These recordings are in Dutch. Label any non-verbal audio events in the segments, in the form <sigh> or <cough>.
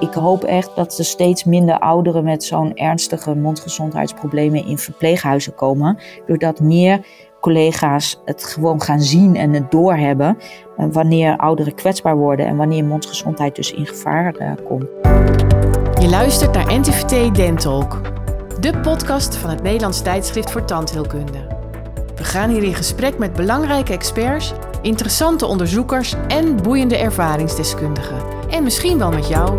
ik hoop echt dat er steeds minder ouderen met zo'n ernstige mondgezondheidsproblemen in verpleeghuizen komen. Doordat meer collega's het gewoon gaan zien en het doorhebben uh, wanneer ouderen kwetsbaar worden en wanneer mondgezondheid dus in gevaar uh, komt. Je luistert naar NTVT Dentalk, de podcast van het Nederlands tijdschrift voor tandheelkunde. We gaan hier in gesprek met belangrijke experts, interessante onderzoekers en boeiende ervaringsdeskundigen. En misschien wel met jou.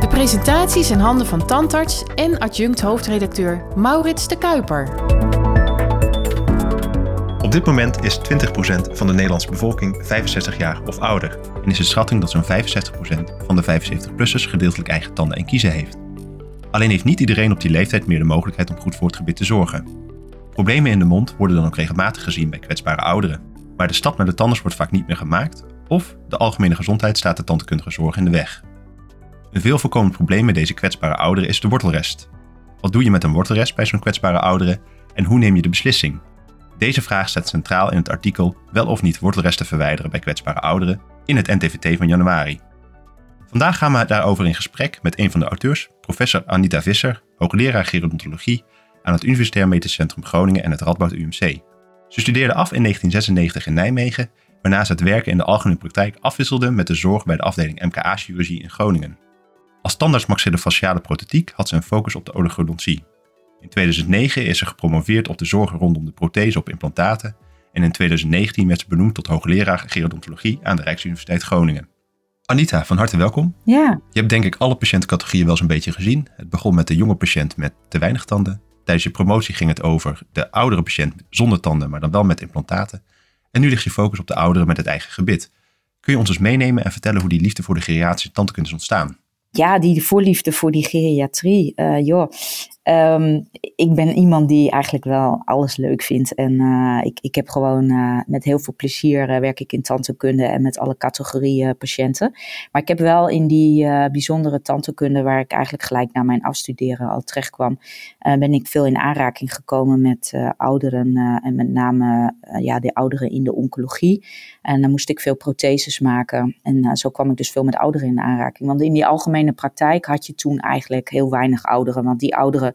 De presentaties in handen van tandarts en adjunct hoofdredacteur Maurits de Kuiper. Op dit moment is 20% van de Nederlandse bevolking 65 jaar of ouder. En is de schatting dat zo'n 65% van de 75-plussers gedeeltelijk eigen tanden en kiezen heeft. Alleen heeft niet iedereen op die leeftijd meer de mogelijkheid om goed voor het gebit te zorgen. Problemen in de mond worden dan ook regelmatig gezien bij kwetsbare ouderen. Maar de stap naar de tandarts wordt vaak niet meer gemaakt, of de algemene gezondheid staat de tandkundige zorg in de weg. Een veel voorkomend probleem met deze kwetsbare ouderen is de wortelrest. Wat doe je met een wortelrest bij zo'n kwetsbare ouderen en hoe neem je de beslissing? Deze vraag staat centraal in het artikel Wel of niet wortelresten verwijderen bij kwetsbare ouderen in het NTVT van januari. Vandaag gaan we daarover in gesprek met een van de auteurs, professor Anita Visser, hoogleraar gerontologie aan het Universitair Medisch Centrum Groningen en het Radboud UMC. Ze studeerde af in 1996 in Nijmegen, waarna ze het werken in de algemene praktijk afwisselde met de zorg bij de afdeling MKA-chirurgie in Groningen. Als standaard maxillofaciale prothetiek had ze een focus op de oligodontie. In 2009 is ze gepromoveerd op de zorg rondom de prothese op implantaten en in 2019 werd ze benoemd tot hoogleraar gerodontologie aan de Rijksuniversiteit Groningen. Anita, van harte welkom. Ja. Je hebt denk ik alle patiëntencategorieën wel eens een beetje gezien. Het begon met de jonge patiënt met te weinig tanden. Tijdens je promotie ging het over de oudere patiënt zonder tanden, maar dan wel met implantaten. En nu ligt je focus op de ouderen met het eigen gebit. Kun je ons eens meenemen en vertellen hoe die liefde voor de geriatrische tandkunde is ontstaan? Ja, die voorliefde voor die geriatrie. Uh, Um, ik ben iemand die eigenlijk wel alles leuk vindt. En uh, ik, ik heb gewoon uh, met heel veel plezier uh, werk ik in tandheelkunde en met alle categorieën patiënten. Maar ik heb wel in die bijzondere tandheelkunde, waar ik eigenlijk gelijk na mijn afstuderen al terecht kwam, ben ik veel in aanraking gekomen met ouderen en met name ja, de ouderen in de oncologie. En dan moest ik veel protheses maken. En zo kwam ik dus veel met ouderen in aanraking. Want in die algemene praktijk had je toen eigenlijk heel weinig ouderen. Want die ouderen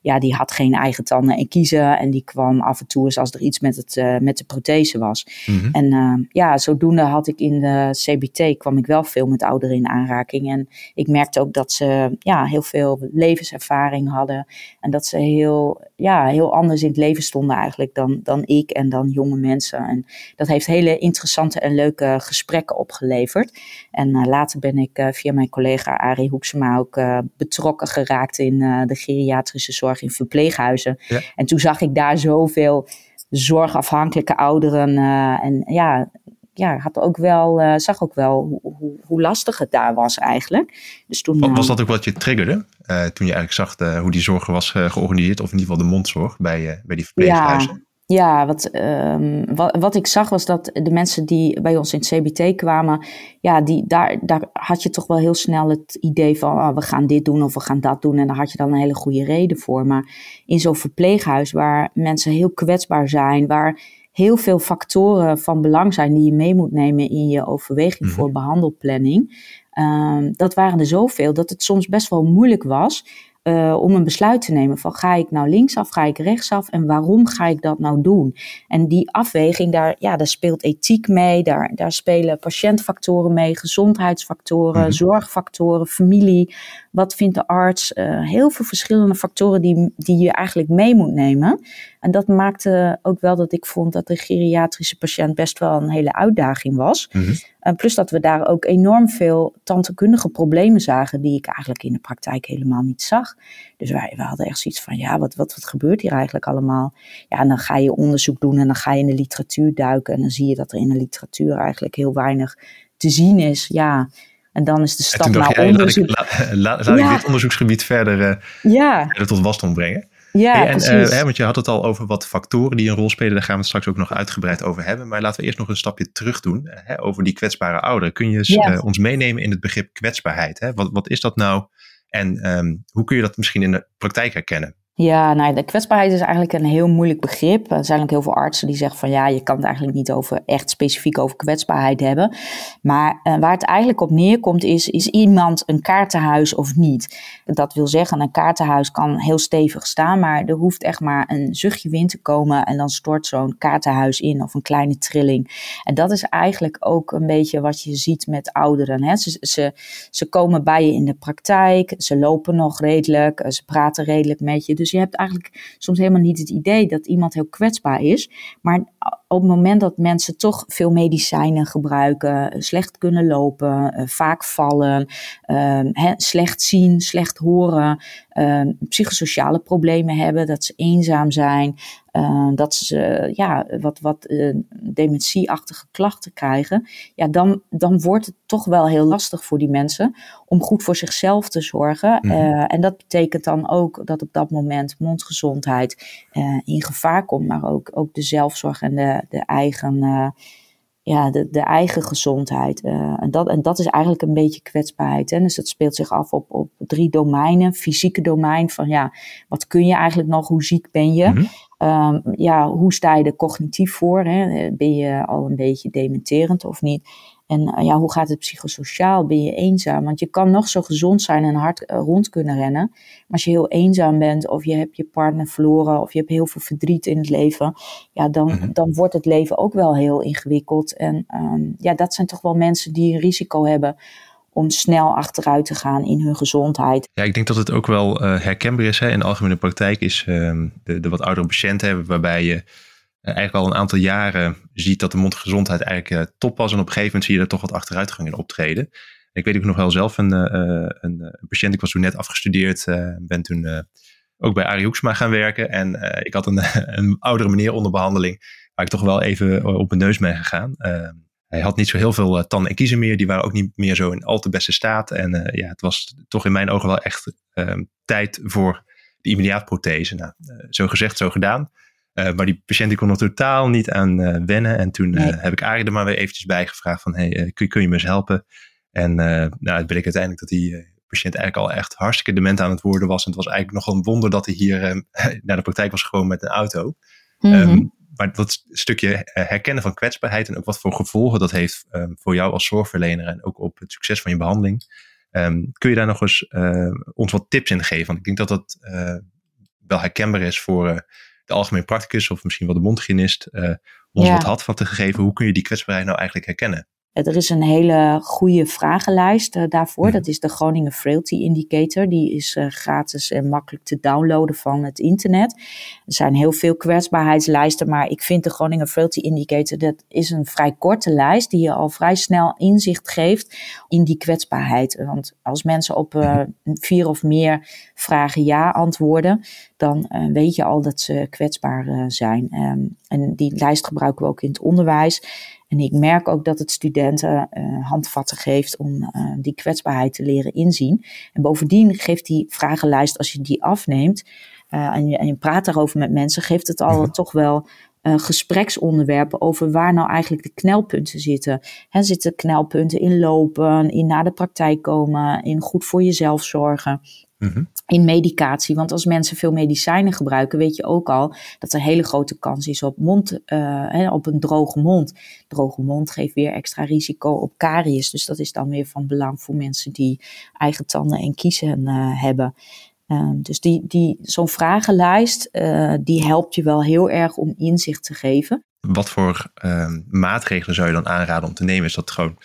ja, die had geen eigen tanden en kiezen. En die kwam af en toe eens als er iets met, het, uh, met de prothese was. Mm -hmm. En uh, ja, zodoende had ik in de CBT, kwam ik wel veel met ouderen in aanraking. En ik merkte ook dat ze ja, heel veel levenservaring hadden. En dat ze heel, ja, heel anders in het leven stonden eigenlijk dan, dan ik en dan jonge mensen. En dat heeft hele interessante en leuke gesprekken opgeleverd. En uh, later ben ik via mijn collega Arie Hoeksema ook betrokken geraakt in de geriatrische zorg in verpleeghuizen. Ja. En toen zag ik daar zoveel zorgafhankelijke ouderen. Uh, en ja, ja, had ook wel, uh, zag ook wel hoe, hoe, hoe, lastig het daar was eigenlijk. Dus toen, was, was dat ook wat je triggerde? Toen je eigenlijk zag hoe die zorg was georganiseerd, of in ieder geval de mondzorg bij, bij die verpleeghuizen? Ja. Ja, wat, um, wat, wat, ik zag was dat de mensen die bij ons in het CBT kwamen, ja, die, daar, daar had je toch wel heel snel het idee van oh, we gaan dit doen of we gaan dat doen. En daar had je dan een hele goede reden voor. Maar in zo'n verpleeghuis waar mensen heel kwetsbaar zijn, waar heel veel factoren van belang zijn die je mee moet nemen in je overweging mm-hmm. voor behandelplanning. Um, dat waren er zoveel dat het soms best wel moeilijk was uh, om een besluit te nemen van ga ik nou linksaf, ga ik rechtsaf en waarom ga ik dat nou doen? En die afweging, daar, ja, daar speelt ethiek mee, daar, daar spelen patiëntfactoren mee, gezondheidsfactoren, mm-hmm. zorgfactoren, familie, wat vindt de arts? Uh, heel veel verschillende factoren die, die je eigenlijk mee moet nemen. En dat maakte ook wel dat ik vond dat de geriatrische patiënt best wel een hele uitdaging was. Mm-hmm. En plus dat we daar ook enorm veel tandheelkundige problemen zagen die ik eigenlijk in de praktijk helemaal niet zag. Dus wij, we hadden echt zoiets van, ja, wat, wat, wat gebeurt hier eigenlijk allemaal? Ja, en dan ga je onderzoek doen en dan ga je in de literatuur duiken en dan zie je dat er in de literatuur eigenlijk heel weinig te zien is. Ja, en dan is de stap naar onderzoek. Laat, laat, laat ja. ik dit onderzoeksgebied verder, uh, ja. verder tot wasdom brengen. Ja, hey, en, uh, hè, want je had het al over wat factoren die een rol spelen. Daar gaan we het straks ook nog uitgebreid over hebben. Maar laten we eerst nog een stapje terug doen hè, over die kwetsbare ouderen. Kun je ja. uh, ons meenemen in het begrip kwetsbaarheid? Hè? Wat, wat is dat nou? En um, hoe kun je dat misschien in de praktijk herkennen? Ja, nou, de kwetsbaarheid is eigenlijk een heel moeilijk begrip. Er zijn ook heel veel artsen die zeggen van ja, je kan het eigenlijk niet over echt specifiek over kwetsbaarheid hebben. Maar uh, waar het eigenlijk op neerkomt is, is iemand een kaartenhuis of niet? Dat wil zeggen, een kaartenhuis kan heel stevig staan, maar er hoeft echt maar een zuchtje wind te komen en dan stort zo'n kaartenhuis in of een kleine trilling. En dat is eigenlijk ook een beetje wat je ziet met ouderen. Hè? Ze, ze, ze komen bij je in de praktijk, ze lopen nog redelijk, ze praten redelijk met je. Dus dus je hebt eigenlijk soms helemaal niet het idee dat iemand heel kwetsbaar is. Maar op het moment dat mensen toch veel medicijnen gebruiken, slecht kunnen lopen, eh, vaak vallen, ehm, slecht zien, slecht horen, ehm, psychosociale problemen hebben, dat ze eenzaam zijn, ehm, dat ze ja, wat, wat uh, dementieachtige klachten krijgen, ja, dan, dan wordt het toch wel heel lastig voor die mensen om goed voor zichzelf te zorgen. Mhm. Eh, en dat betekent dan ook dat op dat moment mondgezondheid in gevaar komt, maar ook, ook de zelfzorg en de, de eigen ja, de, de eigen gezondheid. Uh, en, dat, en dat is eigenlijk een beetje kwetsbaarheid. Hè? Dus het speelt zich af op, op drie domeinen. Fysieke domein van ja, wat kun je eigenlijk nog? Hoe ziek ben je? Mm ja, hoe sta je er cognitief voor? Hè? Ben je al een beetje dementerend of niet? En eh, ja, hoe gaat het psychosociaal? Ben je eenzaam? Want je kan nog zo gezond zijn en hard eh, rond kunnen rennen. Maar als je heel eenzaam bent, of je hebt je partner verloren, of je hebt heel veel verdriet in het leven, ja, dan, mhm. dan wordt het leven ook wel heel ingewikkeld. En um, ja, dat zijn toch wel mensen die een risico hebben om snel achteruit te gaan in hun gezondheid. Ja, ik denk dat het ook wel uh, herkenbaar is. Hè. In de algemene praktijk is uh, de, de, wat oudere patiënten hebben, waarbij je eigenlijk al een aantal jaren ziet dat de mondgezondheid eigenlijk uh, top was. En op een gegeven moment zie je er toch wat achteruitgang in optreden. ik weet ook nog wel zelf een, uh, een, een, patiënt, ik was toen net afgestudeerd, ben toen ook bij Arie Hoeksma gaan werken. En ik had een, <laughs> een oudere meneer onder behandeling, waar ik toch wel even op mijn neus ben gegaan. hij had niet zo heel veel tanden en kiezen meer. Die waren ook niet meer zo in al te beste staat. En ja, het was toch in mijn ogen wel echt ehm, tijd voor de immuniaatprothese. Nou, zo gezegd, zo gedaan. Uh, maar die patiënt die kon er totaal niet aan uh, wennen. En toen uh, heb ik Arie er maar weer eventjes bij gevraagd van, hey, kun, kun, je me eens helpen? En nou, het bleek uiteindelijk dat die patiënt eigenlijk al echt hartstikke dement aan het worden was. En het was eigenlijk nog een wonder dat hij hier <laughs> naar de praktijk was gekomen met een auto. Mm -hmm. um, maar dat stukje herkennen van kwetsbaarheid en ook wat voor gevolgen dat heeft um, voor jou als zorgverlener en ook op het succes van je behandeling. Um, kun je daar nog eens ons wat tips in geven? Want ik denk dat dat wel herkenbaar is voor de algemeen practicus of misschien wel de mondhygiënist uh, ons ja. wat had van te geven. Hoe kun je die kwetsbaarheid nou eigenlijk herkennen? Er is een hele goede vragenlijst uh, daarvoor. Mm. Dat is de Groningen Frailty Indicator. Die is uh, gratis en makkelijk te downloaden van het internet. Er zijn heel veel kwetsbaarheidslijsten, maar ik vind de Groningen Frailty Indicator, dat is een vrij korte lijst die je al vrij snel inzicht geeft in die kwetsbaarheid. Want als mensen op uh, vier of meer vragen ja antwoorden, dan weet je al dat ze kwetsbaar zijn. Um, en die lijst gebruiken we ook in het onderwijs. En ik merk ook dat het studenten uh, handvatten geeft om uh, die kwetsbaarheid te leren inzien. En bovendien geeft die vragenlijst, als je die afneemt uh, en, je, en je praat daarover met mensen, geeft het al mhm. toch wel gespreksonderwerpen over waar nou eigenlijk de knelpunten zitten. He, zitten knelpunten in lopen, in naar de praktijk komen, in goed voor jezelf zorgen. Mm in medicatie. Want als mensen veel medicijnen gebruiken, weet je ook al dat er hele grote kans is op, mond, uh, op een droge mond. Droge mond geeft weer extra risico op karies. Dus dat is dan weer van belang voor mensen die eigen tanden en kiezen uh, hebben. Uh, dus die, die, zo'n vragenlijst, uh, die helpt je wel heel erg om inzicht te geven. Wat voor ehm, maatregelen zou je dan aanraden om te nemen? Is dat gewoon,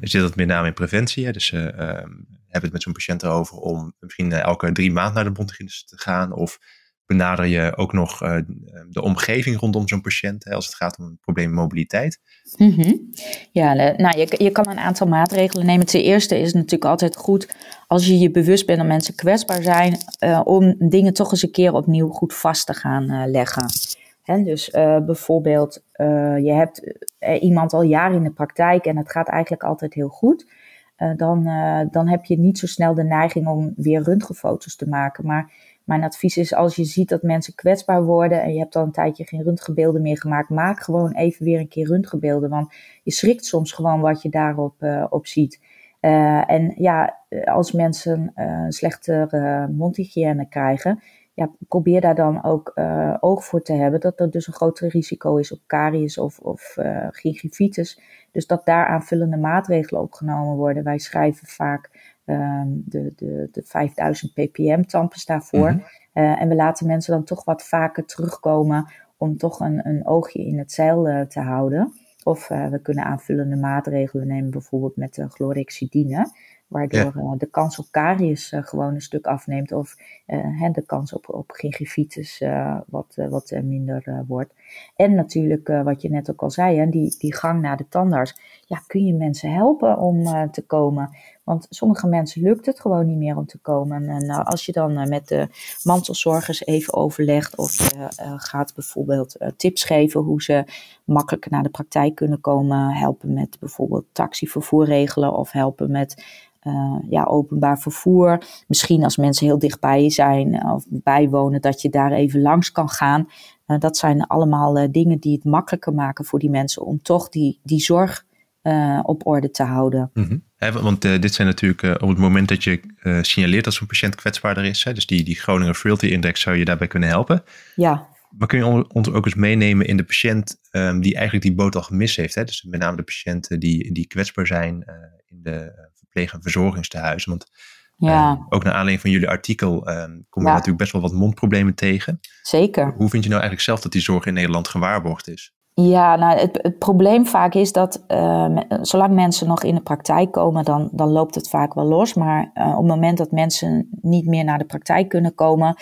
zit dat met name in preventie? Hè? Dus heb het met zo'n patiënt erover om misschien eh, elke drie maanden naar de mondhygiënist te gaan? Of benader je ook nog uh, de omgeving rondom zo'n patiënt hè, als het gaat om een probleem mobiliteit? -hmm. Ja, nou, je, je kan een aantal maatregelen nemen. Ten eerste is het natuurlijk altijd goed als je je bewust bent dat mensen kwetsbaar zijn, om dingen toch eens een keer opnieuw goed vast te gaan leggen. Hè, dus bijvoorbeeld, je hebt iemand al jaren in de praktijk en het gaat eigenlijk altijd heel goed. Uh, dan, uh, dan heb je niet zo snel de neiging om weer röntgenfoto's te maken. Maar mijn advies is als je ziet dat mensen kwetsbaar worden en je hebt al een tijdje geen röntgenbeelden meer gemaakt, maak gewoon even weer een keer röntgenbeelden. Want je schrikt soms gewoon wat je daarop uh, op ziet. en ja, als mensen slechte mondhygiëne krijgen, ja, probeer daar dan ook uh, oog voor te hebben dat er dus een groter risico is op caries of, of uh, gingivitis. Dus dat daar aanvullende maatregelen opgenomen worden. Wij schrijven vaak um, de, de, de 5000 ppm tandpasta voor. Mm en we laten mensen dan toch wat vaker terugkomen om toch een, een oogje in het zeil te houden. Of we kunnen aanvullende maatregelen nemen, bijvoorbeeld met de chlorhexidine waardoor ja. uh, de kans op caries uh, gewoon een stuk afneemt of uh, de kans op, op gingivitis wat, wat minder wordt. En natuurlijk, wat je net ook al zei, hè, die, die gang naar de tandarts. Ja, kun je mensen helpen om te komen? Want sommige mensen lukt het gewoon niet meer om te komen. En als je dan met de mantelzorgers even overlegt of gaat bijvoorbeeld tips geven hoe ze makkelijker naar de praktijk kunnen komen, helpen met bijvoorbeeld taxivervoer regelen of helpen met ja, openbaar vervoer. Misschien als mensen heel dichtbij zijn of bijwonen, dat je daar even langs kan gaan. Dat zijn allemaal dingen die het makkelijker maken voor die mensen om toch die, die zorg op orde te houden. Mm -hmm. want dit zijn natuurlijk op het moment dat je signaleert dat zo'n patiënt kwetsbaarder is. Hè, dus die, die Groninger Frailty Index zou je daarbij kunnen helpen. Ja. Maar kun je ons ook eens meenemen in de patiënt um, die eigenlijk die boot al gemist heeft? Hè? Dus met name de patiënten die, die kwetsbaar zijn in de verpleeg- en verzorgingstehuizen. Want ja. Uh, ook naar aanleiding van jullie artikel uh, kom je ja. natuurlijk best wel wat mondproblemen tegen. Zeker. Hoe vind je nou eigenlijk zelf dat die zorg in Nederland gewaarborgd is? Ja, nou, het, probleem vaak is dat uh, zolang mensen nog in de praktijk komen, dan, dan loopt het vaak wel los. Maar uh, op het moment dat mensen niet meer naar de praktijk kunnen komen,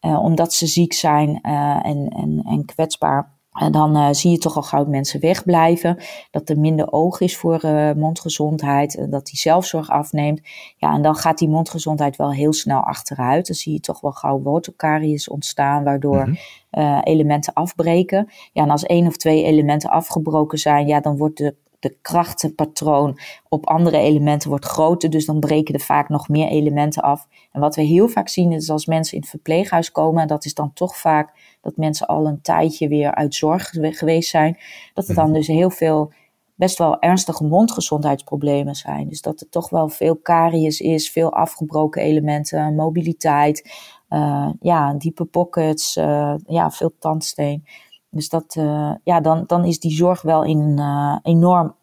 uh, omdat ze ziek zijn en, en, en kwetsbaar, en dan uh, zie je toch al gauw mensen wegblijven. Dat er minder oog is voor uh, mondgezondheid. dat die zelfzorg afneemt. Ja, en dan gaat die mondgezondheid wel heel snel achteruit. Dan zie je toch wel gauw wortelkaries ontstaan. Waardoor mm -hmm. uh, elementen afbreken. Ja, en als één of twee elementen afgebroken zijn. Ja, dan wordt de de krachtenpatroon op andere elementen wordt groter. Dus dan breken er vaak nog meer elementen af. En wat we heel vaak zien is als mensen in het verpleeghuis komen, en dat is dan toch vaak dat mensen al een tijdje weer uit zorg geweest zijn, dat er dan dus heel veel best wel ernstige mondgezondheidsproblemen zijn. Dus dat er toch wel veel karies is, veel afgebroken elementen, mobiliteit, uh, ja, diepe pockets, uh, ja, veel tandsteen. Dus dat, uh, ja, dan, dan is die zorg wel in, enorm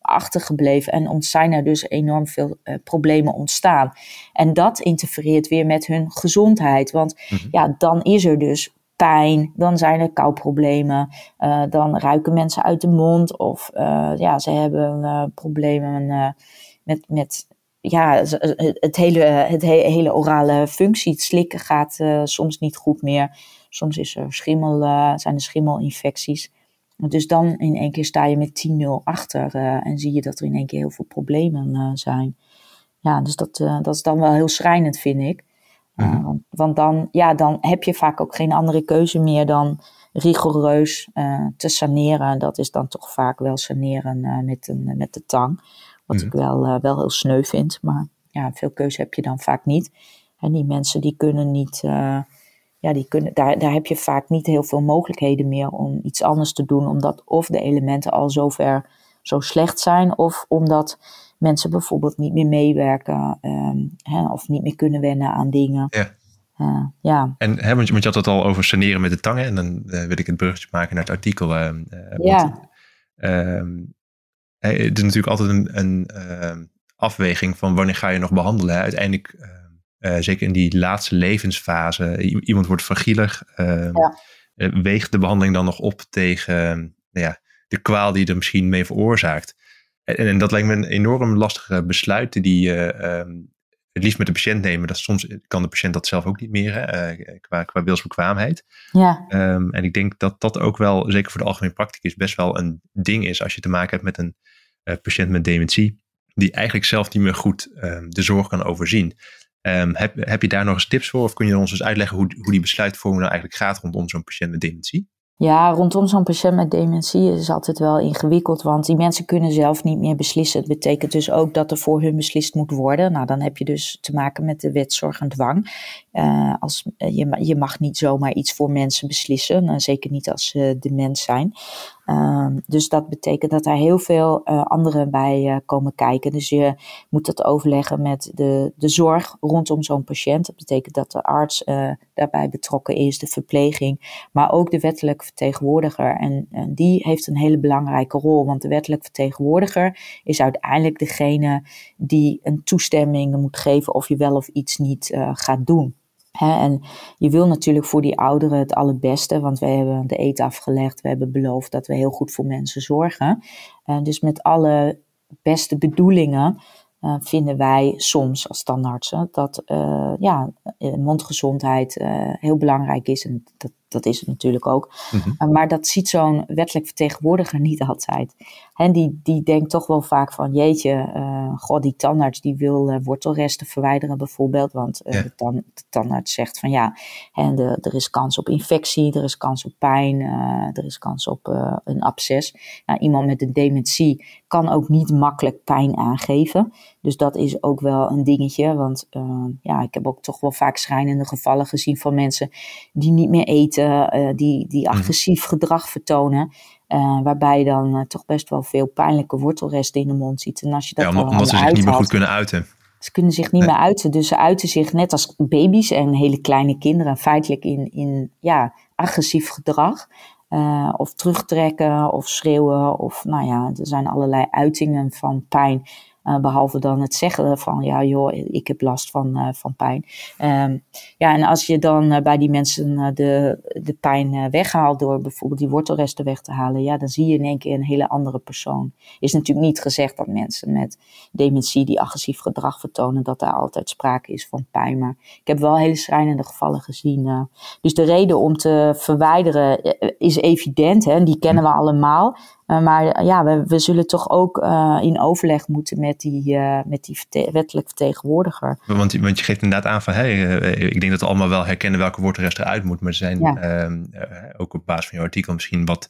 achtergebleven en zijn er dus enorm veel problemen ontstaan. En dat interfereert weer met hun gezondheid, want mm -hmm. ja, dan is er dus pijn, dan zijn er kouproblemen, uh, dan ruiken mensen uit de mond of uh, ja, ze hebben uh, problemen met, met ja, het hele, het hele orale functie. Het slikken gaat soms niet goed meer. Soms is er schimmel, zijn er schimmelinfecties. Dus dan in één keer sta je met 10-0 achter en zie je dat er in één keer heel veel problemen zijn. Ja, dus dat, dat is dan wel heel schrijnend, vind ik. Uh, want, want, dan, ja, dan heb je vaak ook geen andere keuze meer dan rigoureus te saneren. Dat is dan toch vaak wel saneren met, een, met de tang. Wat mm. ik wel, wel heel sneu vind. Maar ja, veel keuze heb je dan vaak niet. En die mensen die kunnen niet. Ja, die kunnen, daar, daar heb je vaak niet heel veel mogelijkheden meer om iets anders te doen. Omdat of de elementen al zover zo slecht zijn. Of omdat mensen bijvoorbeeld niet meer meewerken um, hè, of niet meer kunnen wennen aan dingen. Ja. Uh, ja. En hè, want, je, want je had het al over saneren met de tangen. En dan uh, wil ik het bruggetje maken naar het artikel. Uh, ja. Want, het is natuurlijk altijd een, een ehm, afweging van wanneer ga je nog behandelen. Uiteindelijk, ehm, zeker in die laatste levensfase, iemand wordt fragielig. Ja. weegt de behandeling dan nog op tegen nou ja, de kwaal die er misschien mee veroorzaakt? En, en, dat lijkt me een enorm lastige besluit die je uh, het liefst met de patiënt nemen. Dat soms kan de patiënt dat zelf ook niet meer, hè, qua, qua wilsbekwaamheid. Ja. Um, en ik denk dat dat ook wel, zeker voor de algemene practicus, best wel een ding is als je te maken hebt met een uh, patiënt met dementie, die eigenlijk zelf niet meer goed um, de zorg kan overzien. Um, heb, heb je daar nog eens tips voor? Of kun je ons eens uitleggen hoe, hoe die besluitvorming nou eigenlijk gaat rondom zo'n patiënt met dementie? Ja, rondom zo'n patiënt met dementie is altijd wel ingewikkeld, want die mensen kunnen zelf niet meer beslissen. Het betekent dus ook dat er voor hun beslist moet worden. Nou, dan heb je dus te maken met de wet zorg en dwang. Uh, als, je, je mag niet zomaar iets voor mensen beslissen, uh, zeker niet als ze dement zijn. Ehm, dus dat betekent dat er heel veel uh, anderen bij uh, komen kijken. Dus je moet dat overleggen met de, de zorg rondom zo'n patiënt. Dat betekent dat de arts uh, daarbij betrokken is, de verpleging, maar ook de wettelijke vertegenwoordiger. En, en, die heeft een hele belangrijke rol, want de wettelijke vertegenwoordiger is uiteindelijk degene die een toestemming moet geven of je wel of iets niet gaat doen en je wil natuurlijk voor die ouderen het allerbeste, want we hebben de eet afgelegd. We hebben beloofd dat we heel goed voor mensen zorgen. Uh, dus met alle beste bedoelingen uh, vinden wij soms als tandartsen dat uh, ja, mondgezondheid heel belangrijk is. En dat dat is het natuurlijk ook. Mhm. maar dat ziet zo'n wettelijk vertegenwoordiger niet altijd. En die, die denkt toch wel vaak van, jeetje, uh, god, die tandarts die wil uh, wortelresten verwijderen bijvoorbeeld. Want uh, de, tan de, tandarts zegt van ja, en de, er is kans op infectie, er is kans op pijn, er is kans op een absces. Nou, iemand met een dementie kan ook niet makkelijk pijn aangeven. Dus dat is ook wel een dingetje. Want ja, ik heb ook toch wel vaak schrijnende gevallen gezien van mensen die niet meer eten die, die mhm. agressief gedrag vertonen. Uh, waarbij je dan uh, toch best wel veel pijnlijke wortelresten in de mond ziet. En als je dat ja, omdat, ze zich niet meer goed kunnen uiten. Ze kunnen zich niet meer uiten. Dus ze uiten zich net als baby's en hele kleine kinderen feitelijk in, in ja, agressief gedrag. Uh, of terugtrekken of schreeuwen. Of nou ja, er zijn allerlei uitingen van pijn uh, behalve dan het zeggen van, ja joh, ik heb last van, uh, van pijn. Um, ja, en als je dan uh, bij die mensen de, de pijn weghaalt door bijvoorbeeld die wortelresten weg te halen, ja, dan zie je in één keer een hele andere persoon. Is natuurlijk niet gezegd dat mensen met dementie die agressief gedrag vertonen, dat daar altijd sprake is van pijn. Maar ik heb wel hele schrijnende gevallen gezien. dus de reden om te verwijderen is evident, hè, die kennen we allemaal. Uh, maar ja, we, we, zullen toch ook uh, in overleg moeten met die, met die verte wettelijk vertegenwoordiger. Want, want je geeft inderdaad aan van, hey, ik denk dat we allemaal wel herkennen welke wortelrest eruit moet. Maar er zijn ja. Ehm, ook op basis van je artikel misschien wat,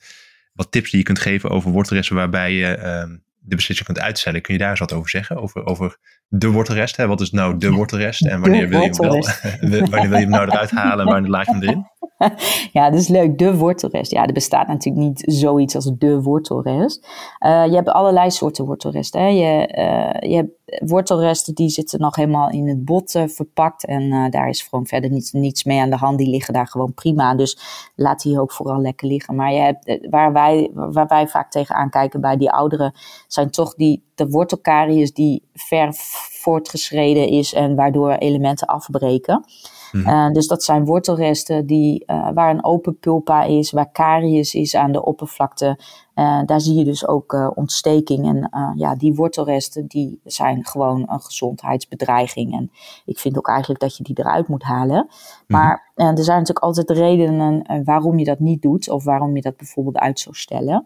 wat tips die je kunt geven over wortelresten waarbij je ehm, de beslissing kunt uitstellen. Kun je daar eens wat over zeggen? Over, over de wortelrest. Hè? Wat is nou de wortelrest? En wanneer wil je hem wel, <laughs> wanneer wil je hem nou eruit halen en wanneer laat je hem erin? <laughs> ja, dat is leuk. De wortelrest. Ja, er bestaat natuurlijk niet zoiets als de wortelrest. Uh, je hebt allerlei soorten wortelresten. Hè. Je, uh, je hebt wortelresten die zitten nog helemaal in het bot uh, verpakt. En daar is gewoon verder niets, niets mee aan de hand. Die liggen daar gewoon prima. Dus laat die ook vooral lekker liggen. Maar je hebt, waar, wij, waar wij vaak tegenaan kijken bij die ouderen, zijn toch die, de wortelkaries die ver voortgeschreden is en waardoor elementen afbreken. Mhm. Uh, dus dat zijn wortelresten die, uh, waar een open pulpa is, waar caries is aan de oppervlakte. Uh, daar zie je dus ook ontsteking. En ja, die wortelresten die zijn gewoon een gezondheidsbedreiging. En ik vind ook eigenlijk dat je die eruit moet halen. Mhm. Maar er zijn natuurlijk altijd redenen waarom je dat niet doet. Of waarom je dat bijvoorbeeld uit zou stellen.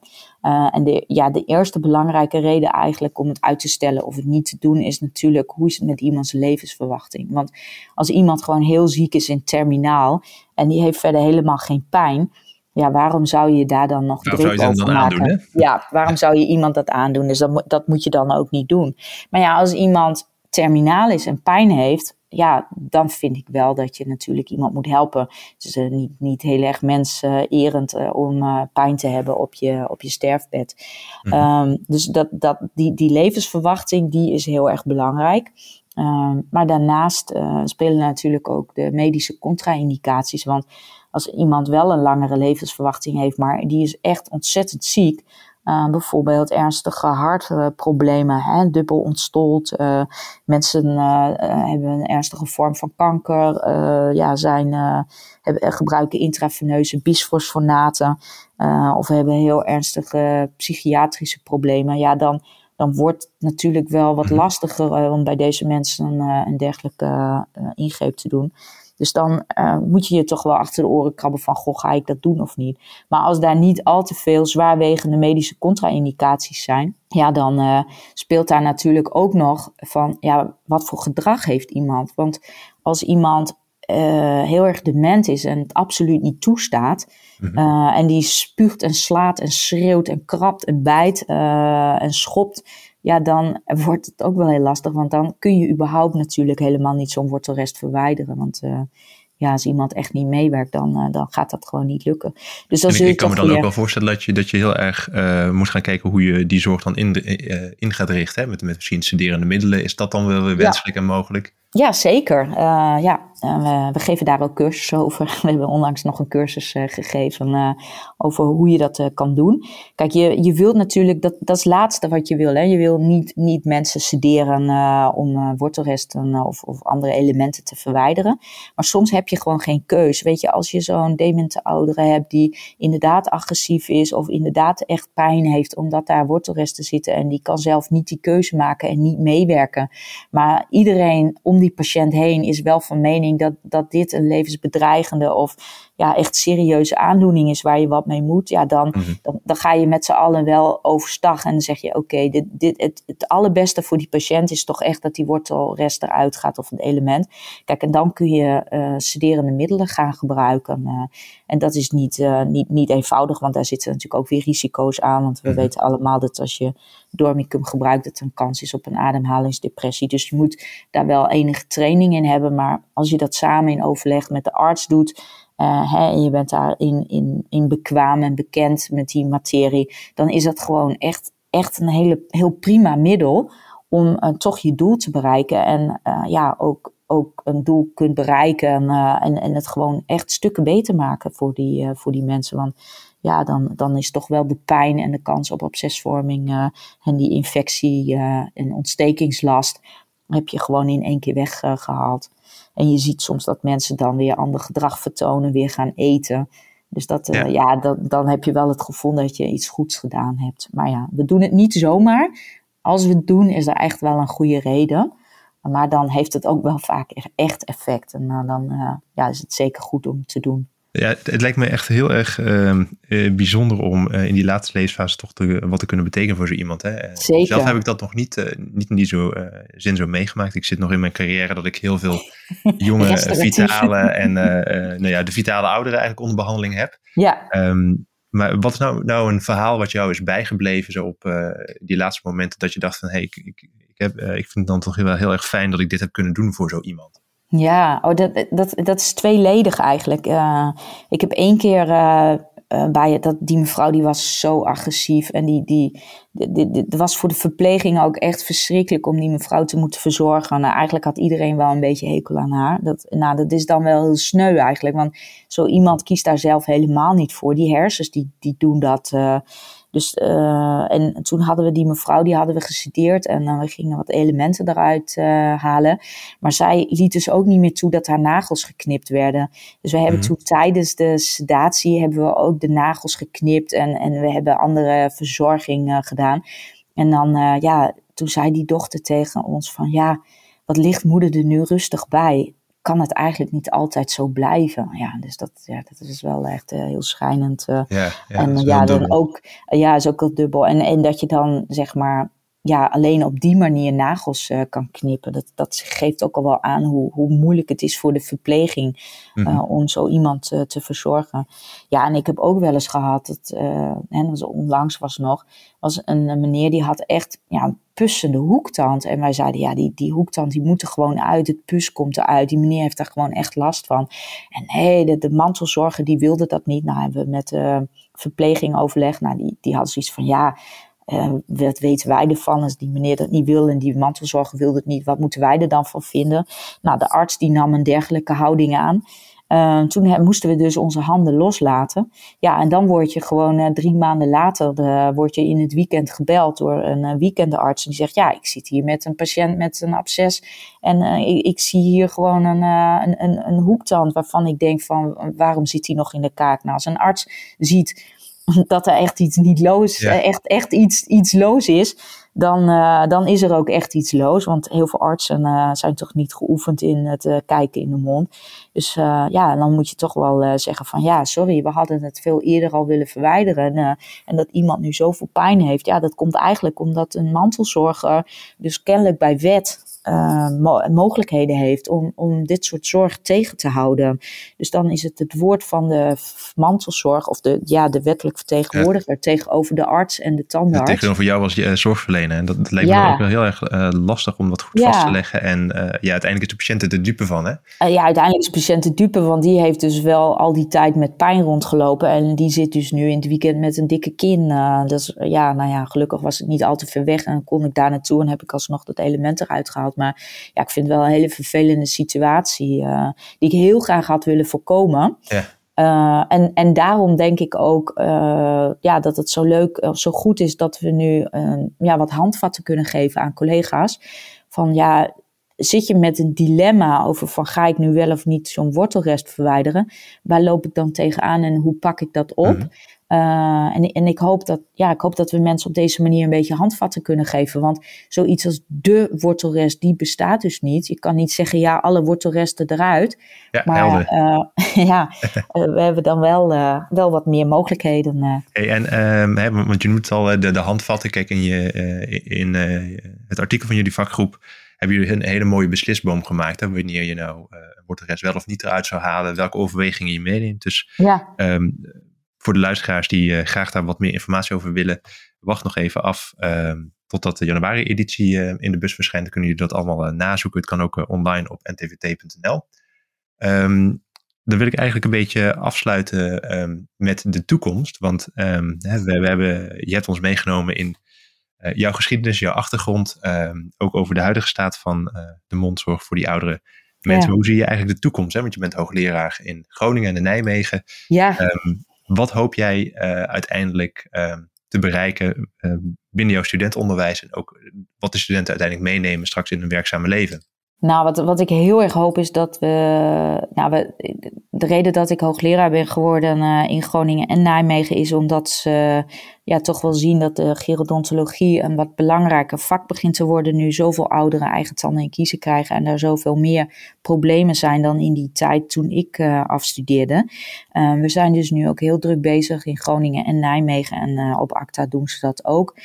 en de, ja, de eerste belangrijke reden eigenlijk om het uit te stellen of het niet te doen is natuurlijk hoe is het met iemands levensverwachting. Want als iemand gewoon heel ziek is in terminaal en die heeft verder helemaal geen pijn, ja, waarom zou je daar dan nog druk over maken? Aandoen, ja, waarom zou je iemand dat aandoen? Dus dat, dat moet je dan ook niet doen. Maar ja, als iemand terminaal is en pijn heeft, ja, dan vind ik wel dat je natuurlijk iemand moet helpen. Het is uh, niet, niet heel erg menserend uh, om uh, pijn te hebben op je, op je sterfbed. Mm -hmm. dus dat, dat, die, die levensverwachting, die is heel erg belangrijk. Ehm, maar daarnaast spelen natuurlijk ook de medische contra-indicaties. Want als iemand wel een langere levensverwachting heeft, maar die is echt ontzettend ziek. Uh, bijvoorbeeld ernstige hartproblemen, hè, dubbel ontstold. Uh, mensen hebben een ernstige vorm van kanker, ja, zijn, hebben, gebruiken intraveneuze bisfosfonaten of hebben heel ernstige psychiatrische problemen. Ja, dan dan wordt het natuurlijk wel wat mhm. lastiger om bij deze mensen een dergelijke ingreep te doen. Dus dan moet je je toch wel achter de oren krabben van, goh, ga ik dat doen of niet? Maar als daar niet al te veel zwaarwegende medische contra-indicaties zijn, ja, dan speelt daar natuurlijk ook nog van, ja, wat voor gedrag heeft iemand? Want als iemand uh, heel erg dement is en het absoluut niet toestaat. Mhm. Uh, en die spuugt en slaat en schreeuwt en krabt en bijt uh, en schopt. Ja, dan wordt het ook wel heel lastig. Want dan kun je überhaupt natuurlijk helemaal niet zo'n wortelrest verwijderen. Want ja, als iemand echt niet meewerkt, dan, dan gaat dat gewoon niet lukken. Dus dan ik, ik kan me dan ook wel voorstellen dat je, dat je heel erg moet gaan kijken hoe je die zorg dan in, in gaat richten. Hè? Met, met misschien studerende middelen. Is dat dan wel weer wenselijk en mogelijk? Ja, zeker. ja, we, geven daar ook cursussen over. <laughs> We hebben onlangs nog een cursus gegeven over hoe je dat kan doen. Kijk, je, je wilt natuurlijk, dat, dat is het laatste wat je wil. Hè? Je wil niet, niet mensen sederen om wortelresten of, of andere elementen te verwijderen. Maar soms heb je gewoon geen keus. Weet je, als je zo'n demente oudere hebt die inderdaad agressief is of inderdaad echt pijn heeft omdat daar wortelresten zitten en die kan zelf niet die keuze maken en niet meewerken. Maar iedereen om die patiënt heen is wel van mening dat, dat dit een levensbedreigende of ja, echt serieuze aandoening is waar je wat mee moet, ja, dan, mhm. dan, dan, ga je met z'n allen wel overstag en dan zeg je: Oké, dit, dit, het, het allerbeste voor die patiënt is toch echt dat die wortelrest eruit gaat of een element. Kijk, en dan kun je uh, sederende middelen gaan gebruiken. Uh, en dat is niet, uh, niet, niet eenvoudig, want daar zitten natuurlijk ook weer risico's aan. Want we mhm. weten allemaal dat als je dormicum gebruikt, dat er een kans is op een ademhalingsdepressie. Dus je moet daar wel enige training in hebben. Maar als je dat samen in overleg met de arts doet uh, hè, en je bent daarin in, in bekwaam en bekend met die materie, dan is dat gewoon echt, echt een hele, heel prima middel om uh, toch je doel te bereiken. En uh, ja, ook, ook een doel kunt bereiken en, en, en het gewoon echt stukken beter maken voor die, voor die mensen. Want ja, dan, dan is toch wel de pijn en de kans op obsesvorming en die infectie en ontstekingslast heb je gewoon in één keer weggehaald. En je ziet soms dat mensen dan weer ander gedrag vertonen, weer gaan eten. Dus dat, uh, ja, dat, dan heb je wel het gevoel dat je iets goeds gedaan hebt. Maar ja, we doen het niet zomaar. Als we het doen, is er echt wel een goede reden. Maar dan heeft het ook wel vaak echt effect. En uh, dan uh, ja, is het zeker goed om te doen. Ja, het, lijkt me echt heel erg uh, bijzonder om uh, in die laatste leesfase toch te, wat te kunnen betekenen voor zo iemand. Hè? Zeker. Zelf heb ik dat nog niet, uh, niet in die zo, zin zo meegemaakt. Ik zit nog in mijn carrière dat ik heel veel <laughs> jonge, vitale <laughs> en nou ja, de vitale ouderen eigenlijk onder behandeling heb. Ja. Um, maar wat is nou, nou een verhaal wat jou is bijgebleven zo op die laatste momenten dat je dacht van hé, hey, ik, ik, ik, heb, ik vind het dan toch heel, heel erg fijn dat ik dit heb kunnen doen voor zo iemand. Ja, oh, dat, dat, dat is tweeledig eigenlijk. Uh, ik heb één keer uh, bij dat, die mevrouw die was zo agressief en die, die, die, was voor de verpleging ook echt verschrikkelijk om die mevrouw te moeten verzorgen. Nou, eigenlijk had iedereen wel een beetje hekel aan haar. Dat, nou, dat is dan wel heel sneu eigenlijk, want zo iemand kiest daar zelf helemaal niet voor. Die hersens die, die doen dat. Dus, uh, en toen hadden we die mevrouw, die hadden we gestudeerd en uh, we gingen wat elementen eruit uh, halen. Maar zij liet dus ook niet meer toe dat haar nagels geknipt werden. Dus we hebben mhm. toen tijdens de sedatie hebben we ook de nagels geknipt en, en we hebben andere verzorging gedaan. En dan, ja, toen zei die dochter tegen ons van ja, wat ligt moeder er nu rustig bij? Kan het eigenlijk niet altijd zo blijven. Ja, dus dat, ja, dat is wel echt uh, heel schijnend. Uh, ja, ja, en ja, dan ook, ja, is ook al dubbel. En, en dat je dan zeg maar ja, alleen op die manier nagels uh, kan knippen. Dat, dat geeft ook al wel aan hoe, hoe moeilijk het is voor de verpleging mm om zo iemand uh, te verzorgen. Ja, en ik heb ook wel eens gehad, dat, en dat onlangs was nog, was een, een meneer die had echt ja, pussende hoektand. En wij zeiden, ja, die, die hoektand die moet er gewoon uit. Het pus komt eruit. Die meneer heeft daar gewoon echt last van. En nee, de, de mantelzorger die wilde dat niet. Nou hebben we met de verpleging overlegd. Nou, die, die had zoiets van, ja, wat weten wij ervan als die meneer dat niet wil en die mantelzorger wil het niet. Wat moeten wij er dan van vinden? Nou, de arts die nam een dergelijke houding aan. Uh, toen moesten we dus onze handen loslaten. Ja, en dan word je gewoon uh, drie maanden later de, word je in het weekend gebeld door een uh, weekendarts. Die zegt, ja, ik zit hier met een patiënt met een absces. En ik, ik, zie hier gewoon een, een, een, een, hoektand waarvan ik denk van, waarom zit hij nog in de kaak? Nou, als een arts ziet <laughs> dat er echt iets niet loos, echt, echt iets, iets loos is, dan, uh, dan is er ook echt iets loos. Want heel veel artsen uh, zijn toch niet geoefend in het uh, kijken in de mond. Dus ja, dan moet je toch wel zeggen van ja, sorry, we hadden het veel eerder al willen verwijderen. en dat iemand nu zoveel pijn heeft, ja, dat komt eigenlijk omdat een mantelzorger dus kennelijk bij wet mogelijkheden heeft om, om dit soort zorg tegen te houden. Dus dan is het het woord van de mantelzorg of de, ja, de wettelijk vertegenwoordiger tegenover de arts en de tandarts. Tegenover jou als je zorgverlener. En dat, dat lijkt me ook wel heel erg lastig om dat goed vast te leggen. En ja, uiteindelijk is de patiënt er de dupe van, hè? ja, uiteindelijk is de patiënt de dupe, want die heeft dus wel al die tijd met pijn rondgelopen. En die zit dus nu in het weekend met een dikke kin. dus ja, nou ja, gelukkig was het niet al te ver weg en kon ik daar naartoe en heb ik alsnog dat element eruit gehaald. Maar ja, ik vind het wel een hele vervelende situatie uh, die ik heel graag had willen voorkomen. Ja. Uh, en, en daarom denk ik ook uh, ja, dat het zo leuk, zo goed is dat we nu ja, wat handvatten kunnen geven aan collega's. Van ja, zit je met een dilemma over van ga ik nu wel of niet zo'n wortelrest verwijderen? Waar loop ik dan tegenaan en hoe pak ik dat op? Mhm. Uh, en, en ik, hoop dat, ja, ik hoop dat we mensen op deze manier een beetje handvatten kunnen geven. Want zoiets als de wortelrest, die bestaat dus niet. Je kan niet zeggen, ja, alle wortelresten eruit. Ja, maar uh, <laughs> ja, uh, we hebben dan wel, wel wat meer mogelijkheden. Hey, en, ehm, want je noemt al de, de handvatten. Kijk, in, je, in het artikel van jullie vakgroep hebben jullie een hele mooie beslisboom gemaakt. Hè, wanneer je nou een wortelrest wel of niet eruit zou halen. Welke overwegingen je meeneemt. Dus ja. Um, voor de luisteraars die eh, graag daar wat meer informatie over willen, wacht nog even af uh, totdat de januari-editie uh, in de bus verschijnt. Dan kunnen jullie dat allemaal uh, nazoeken. Het kan ook online op ntvt.nl. Um, ehm, dan wil ik eigenlijk een beetje afsluiten um, met de toekomst. Want we, we, hebben, je hebt ons meegenomen in jouw geschiedenis, jouw achtergrond. ook over de huidige staat van de mondzorg voor die oudere mensen. Hoe zie je eigenlijk de toekomst? Hè? Want je bent hoogleraar in Groningen en in Nijmegen. Ja. Wat hoop jij uh, uiteindelijk uh, te bereiken uh, binnen jouw studentonderwijs en ook wat de studenten uiteindelijk meenemen straks in hun werkzame leven? Nou, wat, wat ik heel erg hoop is dat we, nou, we. De reden dat ik hoogleraar ben geworden uh, in Groningen en Nijmegen is omdat ze ja, toch wel zien dat de gerodontologie een wat belangrijker vak begint te worden. Nu zoveel ouderen eigen tanden en kiezen krijgen en er zoveel meer problemen zijn dan in die tijd toen ik uh, afstudeerde. Uh, we zijn dus nu ook heel druk bezig in Groningen en Nijmegen en op ACTA doen ze dat ook.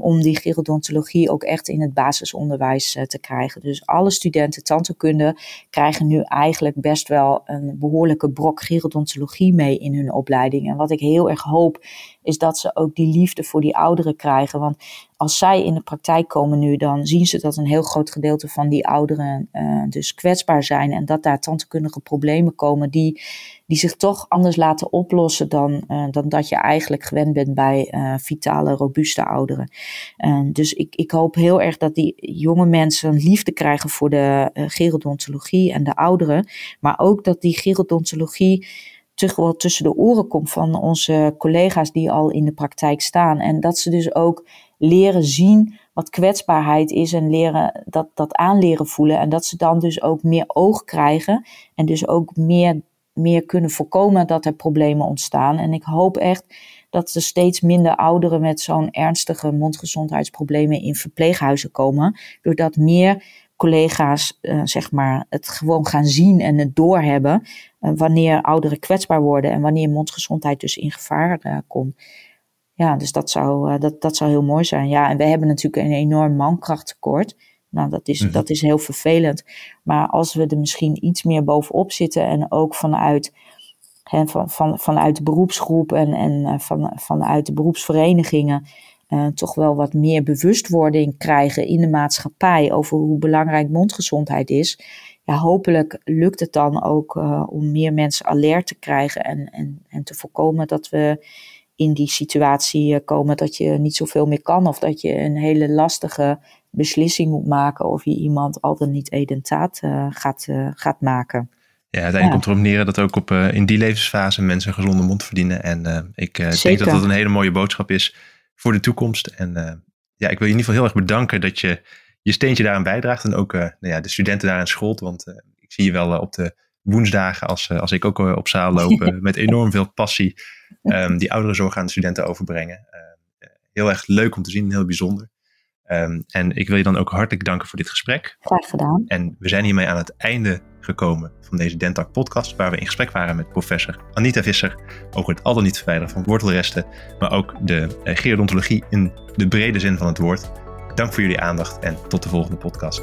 om die gerodontologie ook echt in het basisonderwijs te krijgen. Dus alle studenten tandheelkunde krijgen nu eigenlijk best wel een behoorlijke brok gerodontologie mee in hun opleiding. En wat ik heel erg hoop is dat ze ook die liefde voor die ouderen krijgen. Want als zij in de praktijk komen nu, dan zien ze dat een heel groot gedeelte van die ouderen uh, dus kwetsbaar zijn. En dat daar tandheelkundige problemen komen die, die zich toch anders laten oplossen dan, uh, dan dat je eigenlijk gewend bent bij uh, vitale, robuuste ouderen. dus ik, ik hoop heel erg dat die jonge mensen liefde krijgen voor de gerodontologie en de ouderen. Maar ook dat die gerodontologie terug wel tussen de oren komt van onze collega's die al in de praktijk staan. En dat ze dus ook leren zien wat kwetsbaarheid is en leren dat, dat aanleren voelen. En dat ze dan dus ook meer oog krijgen en dus ook meer, meer kunnen voorkomen dat er problemen ontstaan. En ik hoop echt dat er steeds minder ouderen met zo'n ernstige mondgezondheidsproblemen in verpleeghuizen komen. Doordat meer collega's uh, zeg maar, het gewoon gaan zien en het doorhebben uh, wanneer ouderen kwetsbaar worden en wanneer mondgezondheid dus in gevaar uh, komt. Ja, dus dat zou, dat, dat zou heel mooi zijn. Ja, en we hebben natuurlijk een enorm mankrachttekort. Nou, dat is, mm -hmm. dat is heel vervelend. Maar als we er misschien iets meer bovenop zitten en ook vanuit, hè, van, van, vanuit de beroepsgroep en, en van, vanuit de beroepsverenigingen uh, toch wel wat meer bewustwording krijgen in de maatschappij over hoe belangrijk mondgezondheid is. Ja, hopelijk lukt het dan ook uh, om meer mensen alert te krijgen en, en, en te voorkomen dat we in die situatie eh, komen dat je niet zoveel meer kan of dat je een hele lastige beslissing moet maken of je iemand al dan niet edentaat uh, gaat, gaat maken. Ja, uiteindelijk ja. komt erop neer dat ook op, in die levensfase mensen een gezonde mond verdienen. En ik denk dat dat een hele mooie boodschap is voor de toekomst. En ja, ik wil je in ieder geval heel erg bedanken dat je je steentje daaraan bijdraagt. En ook nou ja, de studenten daaraan schoolt. Want ik zie je wel op de woensdagen, als, als ik ook op zaal <laughs> loop, met enorm veel passie um, die ouderenzorg aan de studenten overbrengen. heel erg leuk om te zien, heel bijzonder. Um, en ik wil je dan ook hartelijk danken voor dit gesprek. Graag gedaan. En we zijn hiermee aan het einde gekomen van deze Dentak podcast, waar we in gesprek waren met professor Anita Visser over het al dan niet verwijderen van wortelresten, maar ook de eh, gerodontologie in de brede zin van het woord. Dank voor jullie aandacht en tot de volgende podcast.